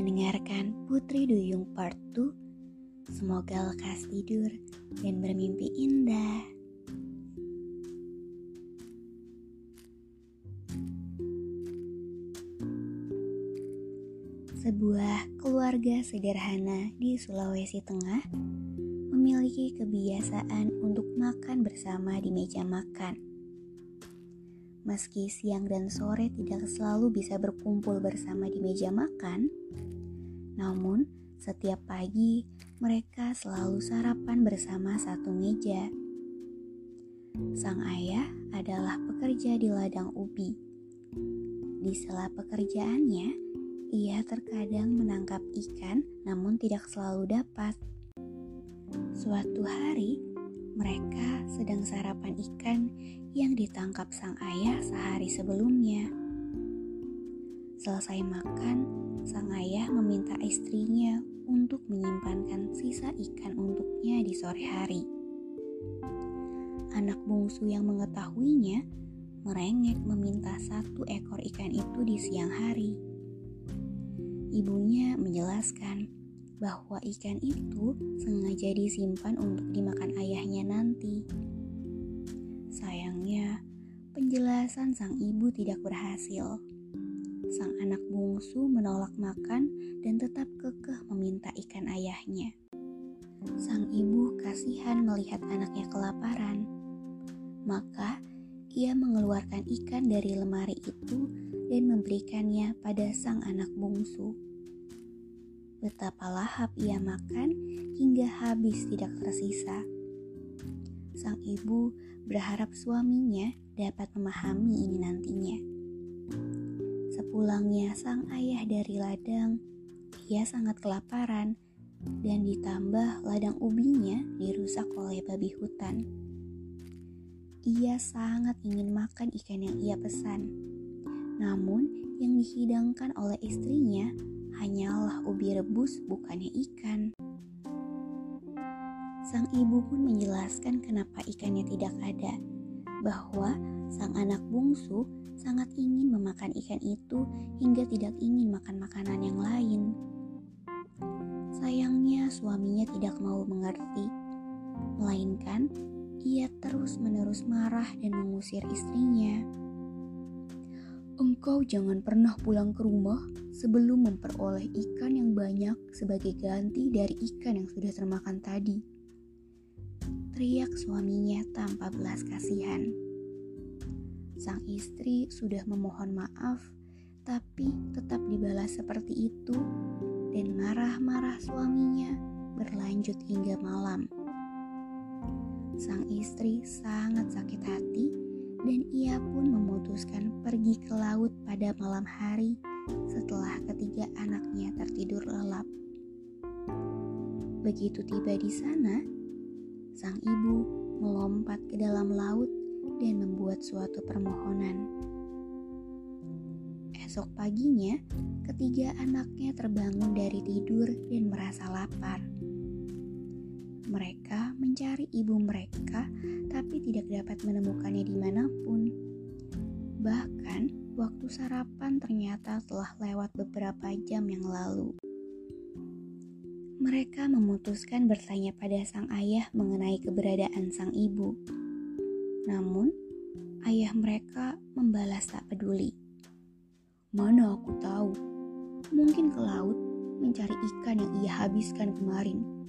Mendengarkan Putri Duyung Part 2. Semoga lekas tidur dan bermimpi indah. Sebuah keluarga sederhana di Sulawesi Tengah memiliki kebiasaan untuk makan bersama di meja makan. Meski siang dan sore tidak selalu bisa berkumpul bersama di meja makan, namun setiap pagi mereka selalu sarapan bersama satu meja. Sang ayah adalah pekerja di ladang ubi. Di sela pekerjaannya, ia terkadang menangkap ikan namun tidak selalu dapat. Suatu hari, mereka sedang sarapan ikan yang ditangkap sang ayah sehari sebelumnya. Selesai makan, sang ayah meminta istrinya untuk menyimpankan sisa ikan untuknya di sore hari. Anak bungsu yang mengetahuinya merengek meminta satu ekor ikan itu di siang hari. Ibunya menjelaskan bahwa ikan itu sengaja disimpan untuk dimakan ayahnya nanti. Sayangnya, penjelasan sang ibu tidak berhasil. Sang anak bungsu menolak makan dan tetap kekeh meminta ikan ayahnya. Sang ibu kasihan melihat anaknya kelaparan. Maka, ia mengeluarkan ikan dari lemari itu dan memberikannya pada sang anak bungsu. Betapa lahap ia makan hingga habis tidak tersisa. Sang ibu berharap suaminya dapat memahami ini nantinya. Sepulangnya sang ayah dari ladang, ia sangat kelaparan dan ditambah ladang ubinya dirusak oleh babi hutan. Ia sangat ingin makan ikan yang ia pesan namun yang dihidangkan oleh istrinya hanyalah ubi rebus bukannya ikan. Sang ibu pun menjelaskan kenapa ikannya tidak ada, bahwa sang anak bungsu sangat ingin memakan ikan itu hingga tidak ingin makan makanan yang lain. Sayangnya suaminya tidak mau mengerti, melainkan ia terus-menerus marah dan mengusir istrinya. Engkau jangan pernah pulang ke rumah sebelum memperoleh ikan yang banyak sebagai ganti dari ikan yang sudah termakan tadi. Teriak suaminya tanpa belas kasihan. Sang istri sudah memohon maaf, tapi tetap dibalas seperti itu, dan marah-marah suaminya berlanjut hingga malam. Sang istri sangat sakit hati dan ia pun memutuskan pergi ke laut pada malam hari setelah ketiga anaknya tertidur lelap. Begitu tiba di sana, sang ibu melompat ke dalam laut dan membuat suatu permohonan. Esok paginya, ketiga anaknya terbangun dari tidur dan merasa lapar. Mereka mencari ibu mereka, tapi tidak dapat menemukannya di mana pun. Bahkan, waktu sarapan ternyata telah lewat beberapa jam yang lalu. Mereka memutuskan bertanya pada sang ayah mengenai keberadaan sang ibu. Namun, ayah mereka membalas tak peduli. Mana aku tahu, mungkin ke laut mencari ikan yang ia habiskan kemarin.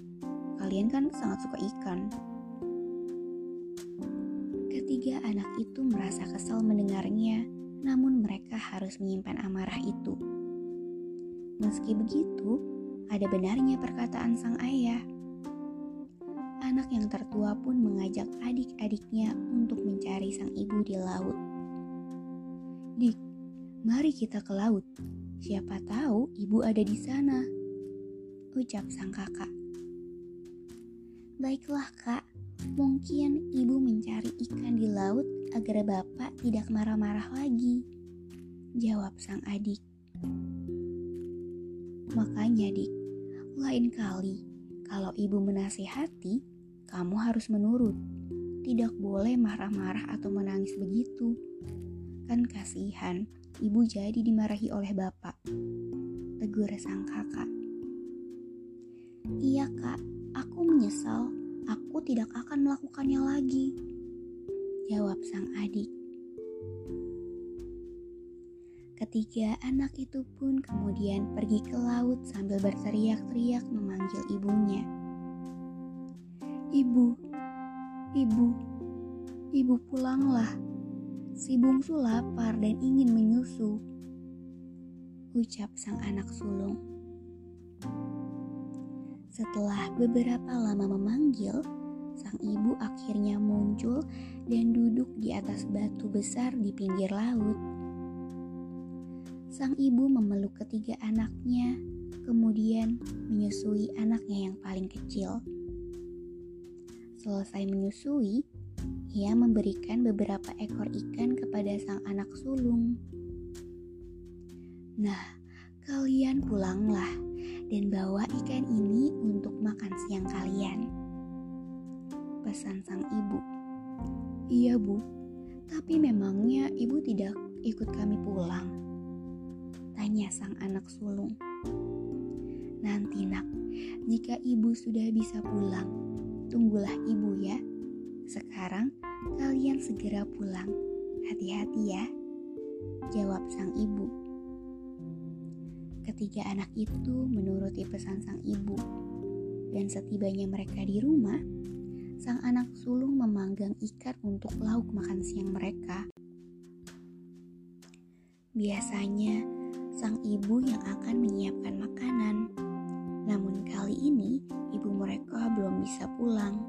Kalian kan sangat suka ikan. Ketiga anak itu merasa kesal mendengarnya, namun mereka harus menyimpan amarah itu. Meski begitu, ada benarnya perkataan sang ayah. Anak yang tertua pun mengajak adik-adiknya untuk mencari sang ibu di laut. Dik, mari kita ke laut. Siapa tahu ibu ada di sana. Ucap sang kakak. Baiklah kak, mungkin ibu mencari ikan di laut agar bapak tidak marah-marah lagi. Jawab sang adik. Makanya dik, lain kali, kalau ibu menasihati, kamu harus menurut. Tidak boleh marah-marah atau menangis begitu. Kan kasihan, ibu jadi dimarahi oleh bapak. Tegur sang kakak. Iya kak, aku menyesal. Aku tidak akan melakukannya lagi. Jawab sang adik. Ketiga anak itu pun kemudian pergi ke laut sambil berteriak-teriak memanggil ibunya. Ibu, ibu, ibu pulanglah. Si bungsu lapar dan ingin menyusu. Ucap sang anak sulung. Setelah beberapa lama memanggil, sang ibu akhirnya muncul dan duduk di atas batu besar di pinggir laut sang ibu memeluk ketiga anaknya, kemudian menyusui anaknya yang paling kecil. Selesai menyusui, ia memberikan beberapa ekor ikan kepada sang anak sulung. Nah, kalian pulanglah dan bawa ikan ini untuk makan siang kalian. Pesan sang ibu. Iya bu, tapi memangnya ibu tidak ikut kami pulang? Tanya sang anak sulung. Nanti nak, jika ibu sudah bisa pulang, tunggulah ibu ya. Sekarang kalian segera pulang. Hati-hati ya. Jawab sang ibu. Ketiga anak itu menuruti pesan sang ibu. Dan setibanya mereka di rumah, sang anak sulung memanggang ikan untuk lauk makan siang mereka. Biasanya, sang ibu yang akan menyiapkan makanan. Namun kali ini ibu mereka belum bisa pulang.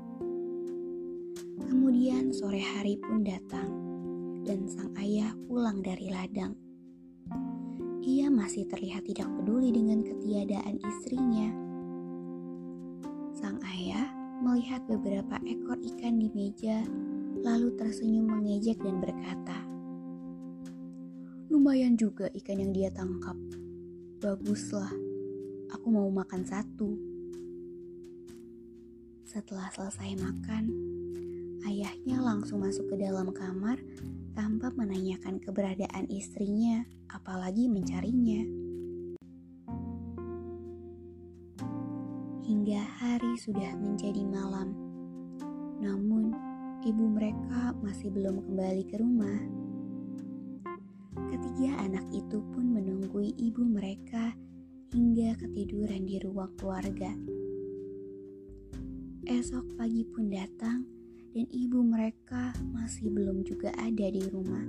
Kemudian sore hari pun datang dan sang ayah pulang dari ladang. Masih terlihat tidak peduli dengan ketiadaan istrinya. Sang ayah melihat beberapa ekor ikan di meja, lalu tersenyum mengejek dan berkata, Lumayan juga ikan yang dia tangkap. Baguslah, aku mau makan satu. Setelah selesai makan, ayahnya langsung masuk ke dalam kamar tanpa menanyakan keberadaan istrinya, apalagi mencarinya. Hingga hari sudah menjadi malam, namun ibu mereka masih belum kembali ke rumah. Ketiga anak itu pun menunggui ibu mereka hingga ketiduran di ruang keluarga. Esok pagi pun datang dan ibu mereka masih belum juga ada di rumah.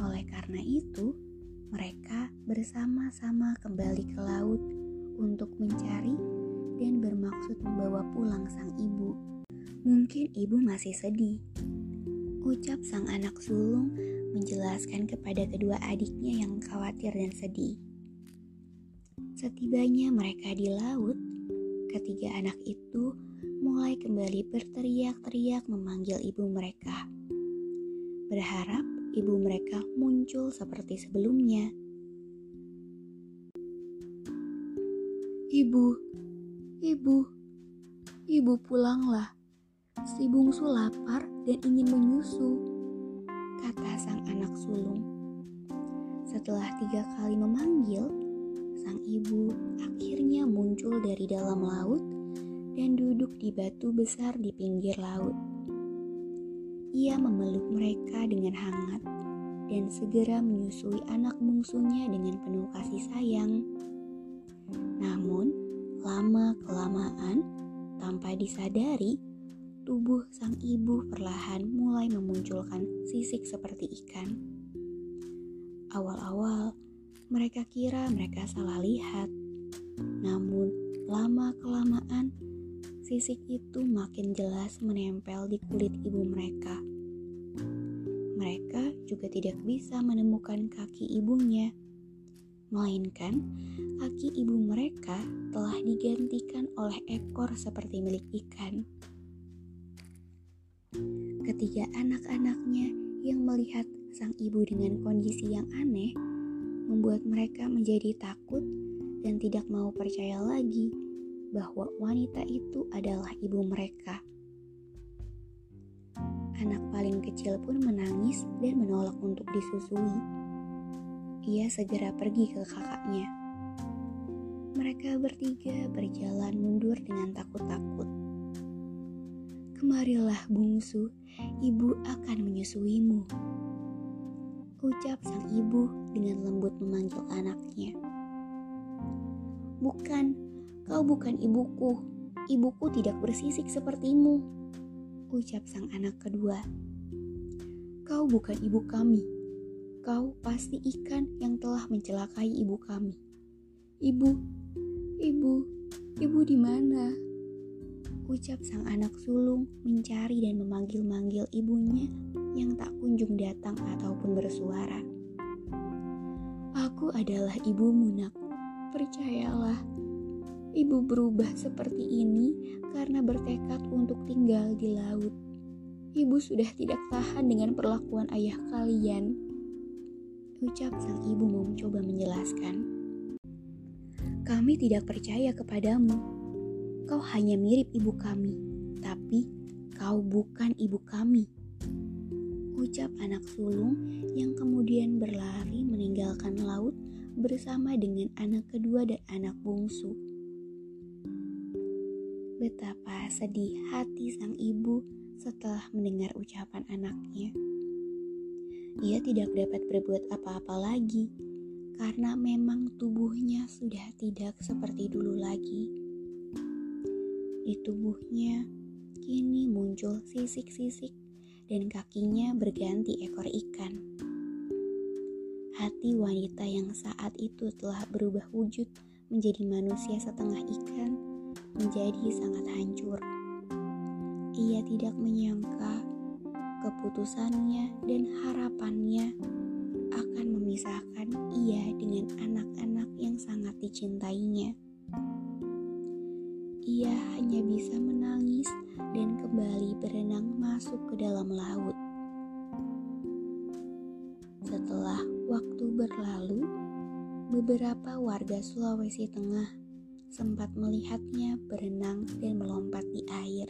Oleh karena itu, mereka bersama-sama kembali ke laut untuk mencari dan bermaksud membawa pulang sang ibu. Mungkin ibu masih sedih. Ucap sang anak sulung menjelaskan kepada kedua adiknya yang khawatir dan sedih. Setibanya mereka di laut, ketiga anak itu mulai kembali berteriak-teriak memanggil ibu mereka. Berharap ibu mereka muncul seperti sebelumnya. Ibu, ibu, ibu pulanglah. Si bungsu lapar dan ingin menyusu kata sang anak sulung. Setelah tiga kali memanggil, sang ibu akhirnya muncul dari dalam laut dan duduk di batu besar di pinggir laut. Ia memeluk mereka dengan hangat dan segera menyusui anak bungsunya dengan penuh kasih sayang. Namun, lama-kelamaan, tanpa disadari, tubuh sang ibu perlahan mulai memunculkan sisik seperti ikan. Awal-awal, mereka kira mereka salah lihat. Namun, lama-kelamaan, sisik itu makin jelas menempel di kulit ibu mereka. Mereka juga tidak bisa menemukan kaki ibunya, melainkan kaki ibu mereka telah digantikan oleh ekor seperti milik ikan. Ketiga anak-anaknya yang melihat sang ibu dengan kondisi yang aneh membuat mereka menjadi takut dan tidak mau percaya lagi bahwa wanita itu adalah ibu mereka. Anak paling kecil pun menangis dan menolak untuk disusui. Ia segera pergi ke kakaknya. Mereka bertiga berjalan mundur dengan takut-takut. Kemarilah bungsu, ibu akan menyusuimu ucap sang ibu dengan lembut memanggil anaknya. Bukan, kau bukan ibuku. Ibuku tidak bersisik sepertimu, ucap sang anak kedua. Kau bukan ibu kami. Kau pasti ikan yang telah mencelakai ibu kami. Ibu, ibu, ibu di mana? Ucap sang anak sulung mencari dan memanggil-manggil ibunya yang tak kunjung datang ataupun bersuara. Aku adalah ibumu nak, percayalah. Ibu berubah seperti ini karena bertekad untuk tinggal di laut. Ibu sudah tidak tahan dengan perlakuan ayah kalian. Ucap sang ibu mau mencoba menjelaskan. Kami tidak percaya kepadamu Kau hanya mirip ibu kami, tapi kau bukan ibu kami. Ucap anak sulung yang kemudian berlari meninggalkan laut bersama dengan anak kedua dan anak bungsu. Betapa sedih hati sang ibu setelah mendengar ucapan anaknya. Ia tidak dapat berbuat apa-apa lagi karena memang tubuhnya sudah tidak seperti dulu lagi. Di tubuhnya kini muncul sisik-sisik dan kakinya berganti ekor ikan. Hati wanita yang saat itu telah berubah wujud menjadi manusia setengah ikan menjadi sangat hancur. Ia tidak menyangka keputusannya dan harapannya akan memisahkan ia dengan anak-anak yang sangat dicintainya ia hanya bisa menangis dan kembali berenang masuk ke dalam laut. Setelah waktu berlalu, beberapa warga Sulawesi Tengah sempat melihatnya berenang dan melompat di air.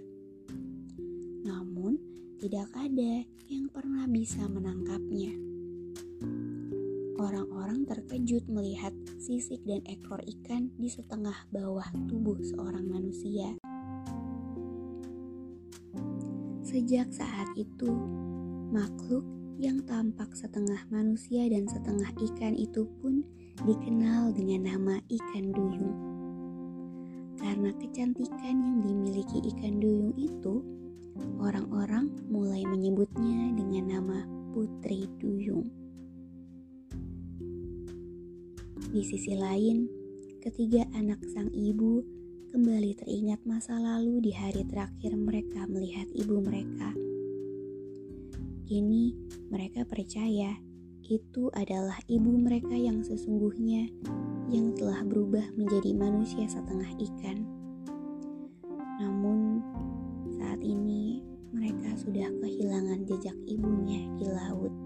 Namun, tidak ada yang pernah bisa menangkapnya. Orang-orang terkejut melihat sisik dan ekor ikan di setengah bawah tubuh seorang manusia. Sejak saat itu, makhluk yang tampak setengah manusia dan setengah ikan itu pun dikenal dengan nama ikan duyung. Karena kecantikan yang dimiliki ikan duyung itu, orang-orang mulai menyebutnya dengan nama Putri Duyung. Di sisi lain, ketiga anak sang ibu kembali teringat masa lalu di hari terakhir mereka melihat ibu mereka. Kini mereka percaya itu adalah ibu mereka yang sesungguhnya yang telah berubah menjadi manusia setengah ikan. Namun saat ini mereka sudah kehilangan jejak ibunya di laut.